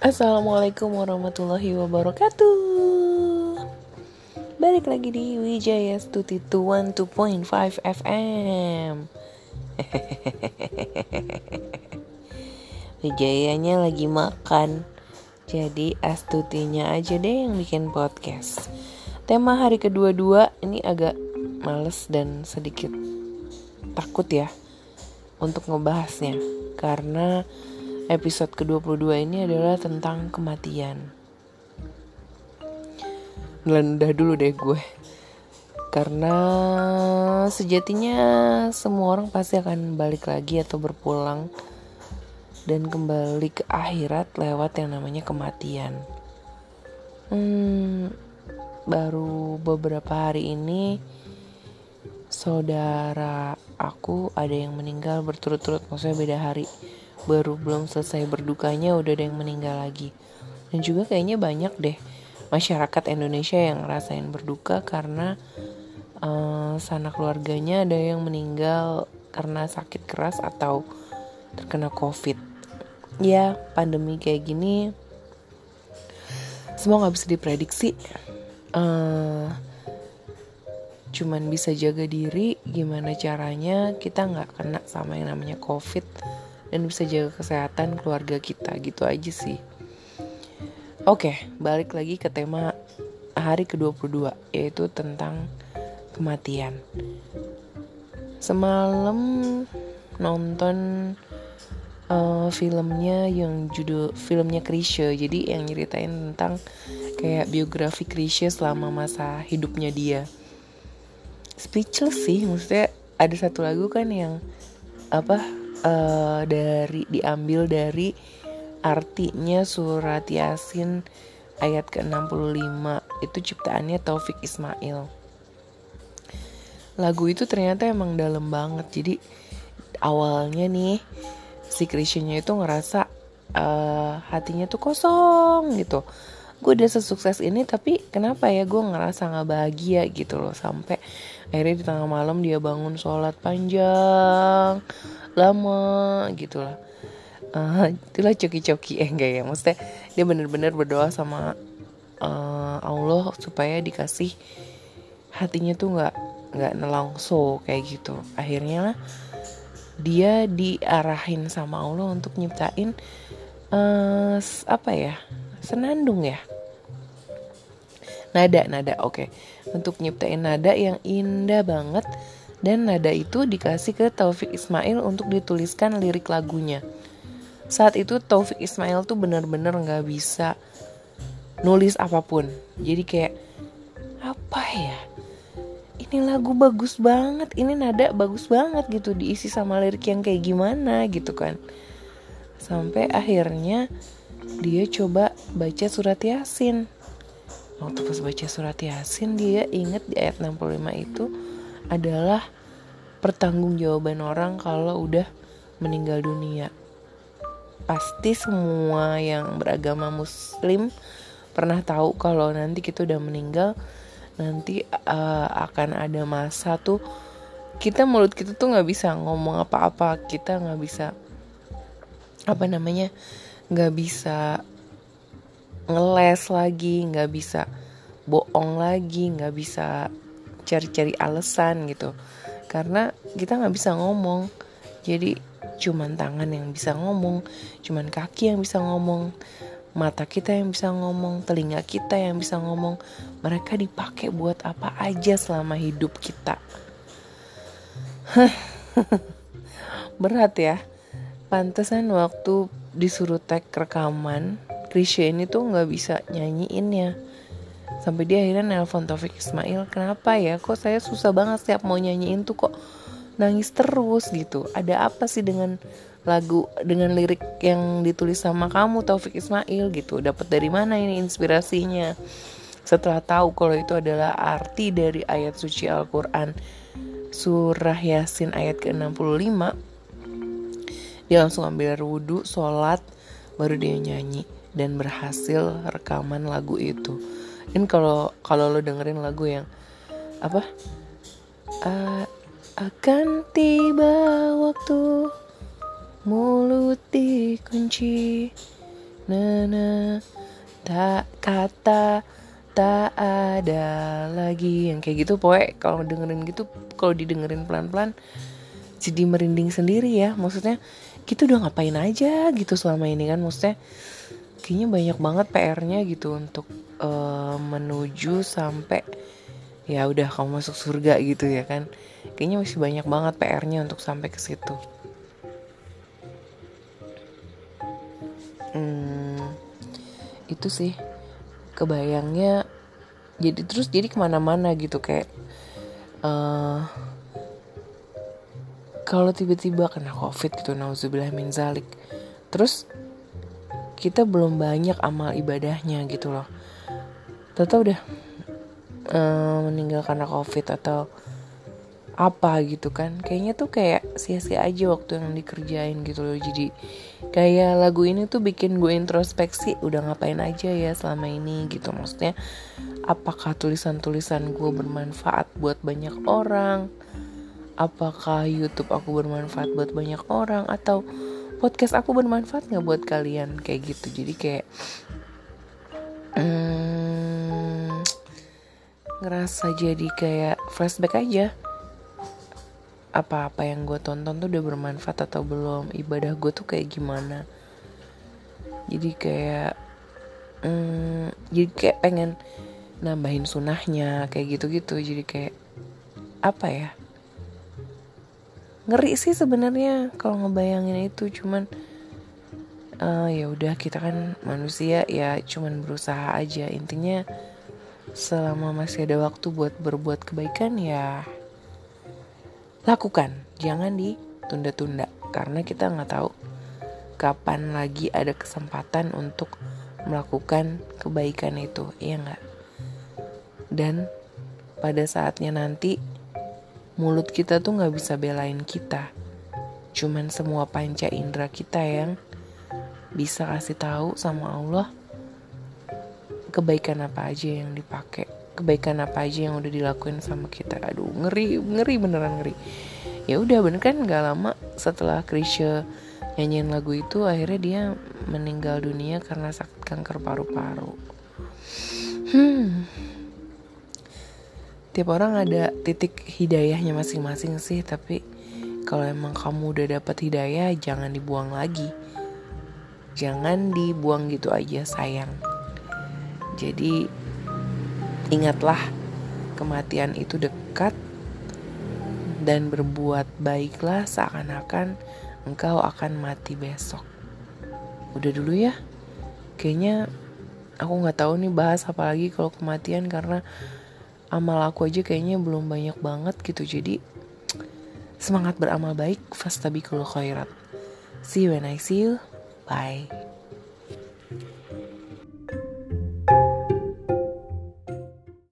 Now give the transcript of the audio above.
Assalamualaikum warahmatullahi wabarakatuh. Balik lagi di Wijaya Stuti 2.5 FM Wijayanya lagi makan. Jadi Astutinya aja deh yang bikin podcast. Tema hari kedua-dua ini agak males dan sedikit takut ya Untuk ngebahasnya. Karena episode ke-22 ini adalah tentang kematian. Melendah dulu deh gue. Karena sejatinya semua orang pasti akan balik lagi atau berpulang dan kembali ke akhirat lewat yang namanya kematian. Hmm, baru beberapa hari ini saudara aku ada yang meninggal berturut-turut maksudnya beda hari baru belum selesai berdukanya udah ada yang meninggal lagi. Dan juga kayaknya banyak deh masyarakat Indonesia yang ngerasain berduka karena uh, sanak keluarganya ada yang meninggal karena sakit keras atau terkena covid. Ya pandemi kayak gini semua nggak bisa diprediksi. Uh, cuman bisa jaga diri gimana caranya kita nggak kena sama yang namanya covid dan bisa jaga kesehatan keluarga kita gitu aja sih. Oke balik lagi ke tema hari ke-22 yaitu tentang kematian. Semalam nonton uh, filmnya yang judul filmnya Krisya jadi yang nyeritain tentang kayak biografi Krisya selama masa hidupnya dia. Speechless sih maksudnya ada satu lagu kan yang apa uh, dari diambil dari artinya surat Yasin ayat ke-65 itu ciptaannya Taufik Ismail. Lagu itu ternyata emang dalam banget. Jadi awalnya nih si Christiannya itu ngerasa uh, hatinya tuh kosong gitu. Gue udah sesukses ini tapi kenapa ya gue ngerasa gak bahagia gitu loh sampai akhirnya di tengah malam dia bangun sholat panjang lama gitu lah uh, itulah coki-coki. Eh enggak ya maksudnya dia bener-bener berdoa sama uh, Allah supaya dikasih hatinya tuh nggak nggak nelongso kayak gitu. Akhirnya lah dia diarahin sama Allah untuk nyiptain uh, apa ya senandung ya. Nada nada oke. Okay. untuk nyiptain nada yang indah banget dan nada itu dikasih ke Taufik Ismail untuk dituliskan lirik lagunya. Saat itu Taufik Ismail tuh bener-bener gak bisa nulis apa pun. Jadi kayak apa ya? Ini lagu bagus banget, ini nada bagus banget gitu diisi sama lirik yang kayak gimana gitu kan. Sampai akhirnya dia coba baca surat Yasin. Waktu pas baca surat Yasin dia inget di ayat 65 itu adalah pertanggungjawaban orang kalau udah meninggal dunia. Pasti semua yang beragama muslim pernah tahu kalau nanti kita udah meninggal nanti uh, akan ada masa tuh kita mulut kita tuh nggak bisa ngomong apa-apa kita nggak bisa apa namanya nggak bisa ngeles lagi nggak bisa bohong lagi nggak bisa cari-cari alasan gitu. Karena kita nggak bisa ngomong. Jadi cuman tangan yang bisa ngomong cuman kaki yang bisa ngomong mata kita yang bisa ngomong telinga kita yang bisa ngomong. Mereka dipakai buat apa aja selama hidup kita. Berat ya. Pantesan waktu disuruh tag rekaman Krisya ini tuh nggak bisa nyanyiinnya sampai dia akhirnya nelpon Taufik Ismail kenapa ya? Kok saya susah banget setiap mau nyanyiin tuh kok nangis terus gitu. Ada apa sih dengan lagu dengan lirik yang ditulis sama kamu Taufik Ismail gitu? Dapat dari mana ini inspirasinya? Setelah tahu kalau itu adalah arti dari ayat suci Al-Quran surah Yasin ayat ke-65 dia langsung ambil wudhu, sholat, baru dia nyanyi dan berhasil rekaman lagu itu kan kalau kalau lo dengerin lagu yang apa? Uh, akan tiba waktu mulut dikunci. Nana tak kata tak ada lagi. Yang kayak gitu poe. Kalau dengerin gitu kalau didengerin pelan-pelan jadi merinding sendiri ya. Maksudnya kita udah ngapain aja gitu selama ini kan. Maksudnya kayaknya banyak banget PR-nya gitu untuk uh, menuju sampai ya udah kamu masuk surga gitu ya kan. Kayaknya masih banyak banget PR-nya untuk sampai ke situ. Hmm, itu sih kebayangnya. Jadi terus jadi ke mana-mana gitu kayak uh, kalau tiba-tiba kena covid gitu nauzubillah min zalik. Terus kita belum banyak amal ibadahnya gitu loh. Tahu udah uh, meninggal karena covid atau apa gitu kan. Kayaknya tuh kayak sia-sia aja waktu yang dikerjain gitu loh. Jadi kayak lagu ini tuh bikin gue introspeksi udah ngapain aja ya selama ini? Gitu. Maksudnya apakah tulisan-tulisan gue bermanfaat buat banyak orang? Apakah YouTube aku bermanfaat buat banyak orang? Atau podcast aku bermanfaat nggak buat kalian? Kayak gitu. Jadi kayak hmm, ngerasa jadi kayak flashback aja. Apa-apa yang gue tonton tuh udah bermanfaat atau belum? Ibadah gue tuh kayak gimana? Jadi kayak hmm, jadi kayak pengen nambahin sunahnya kayak gitu-gitu. Jadi kayak apa ya ngeri sih sebenarnya kalau ngebayangin itu. Cuman uh, ya udah kita kan manusia ya cuman berusaha aja. Intinya selama masih ada waktu buat berbuat kebaikan ya lakukan. Jangan ditunda-tunda. Karena kita nggak tahu kapan lagi ada kesempatan untuk melakukan kebaikan itu. Iya nggak? Dan pada saatnya nanti mulut kita tuh nggak bisa belain kita. Cuman semua panca indera kita yang bisa kasih tahu sama Allah kebaikan apa aja yang dipakai, kebaikan apa aja yang udah dilakuin sama kita. Aduh, ngeri, ngeri beneran ngeri. Ya udah bener kan nggak lama setelah Krisya nyanyiin lagu itu akhirnya dia meninggal dunia karena sakit kanker paru-paru. Hmm tiap orang ada titik hidayahnya masing-masing sih tapi kalau emang kamu udah dapat hidayah jangan dibuang lagi. Jangan dibuang gitu aja sayang. Jadi ingatlah kematian itu dekat dan berbuat baiklah seakan-akan engkau akan mati besok. Udah dulu ya. Kayaknya aku nggak tahu nih bahas apa lagi kalau kematian karena amal aku aja kayaknya belum banyak banget gitu. Jadi semangat beramal baik. Fastabikul khairat. See you when I see you. Bye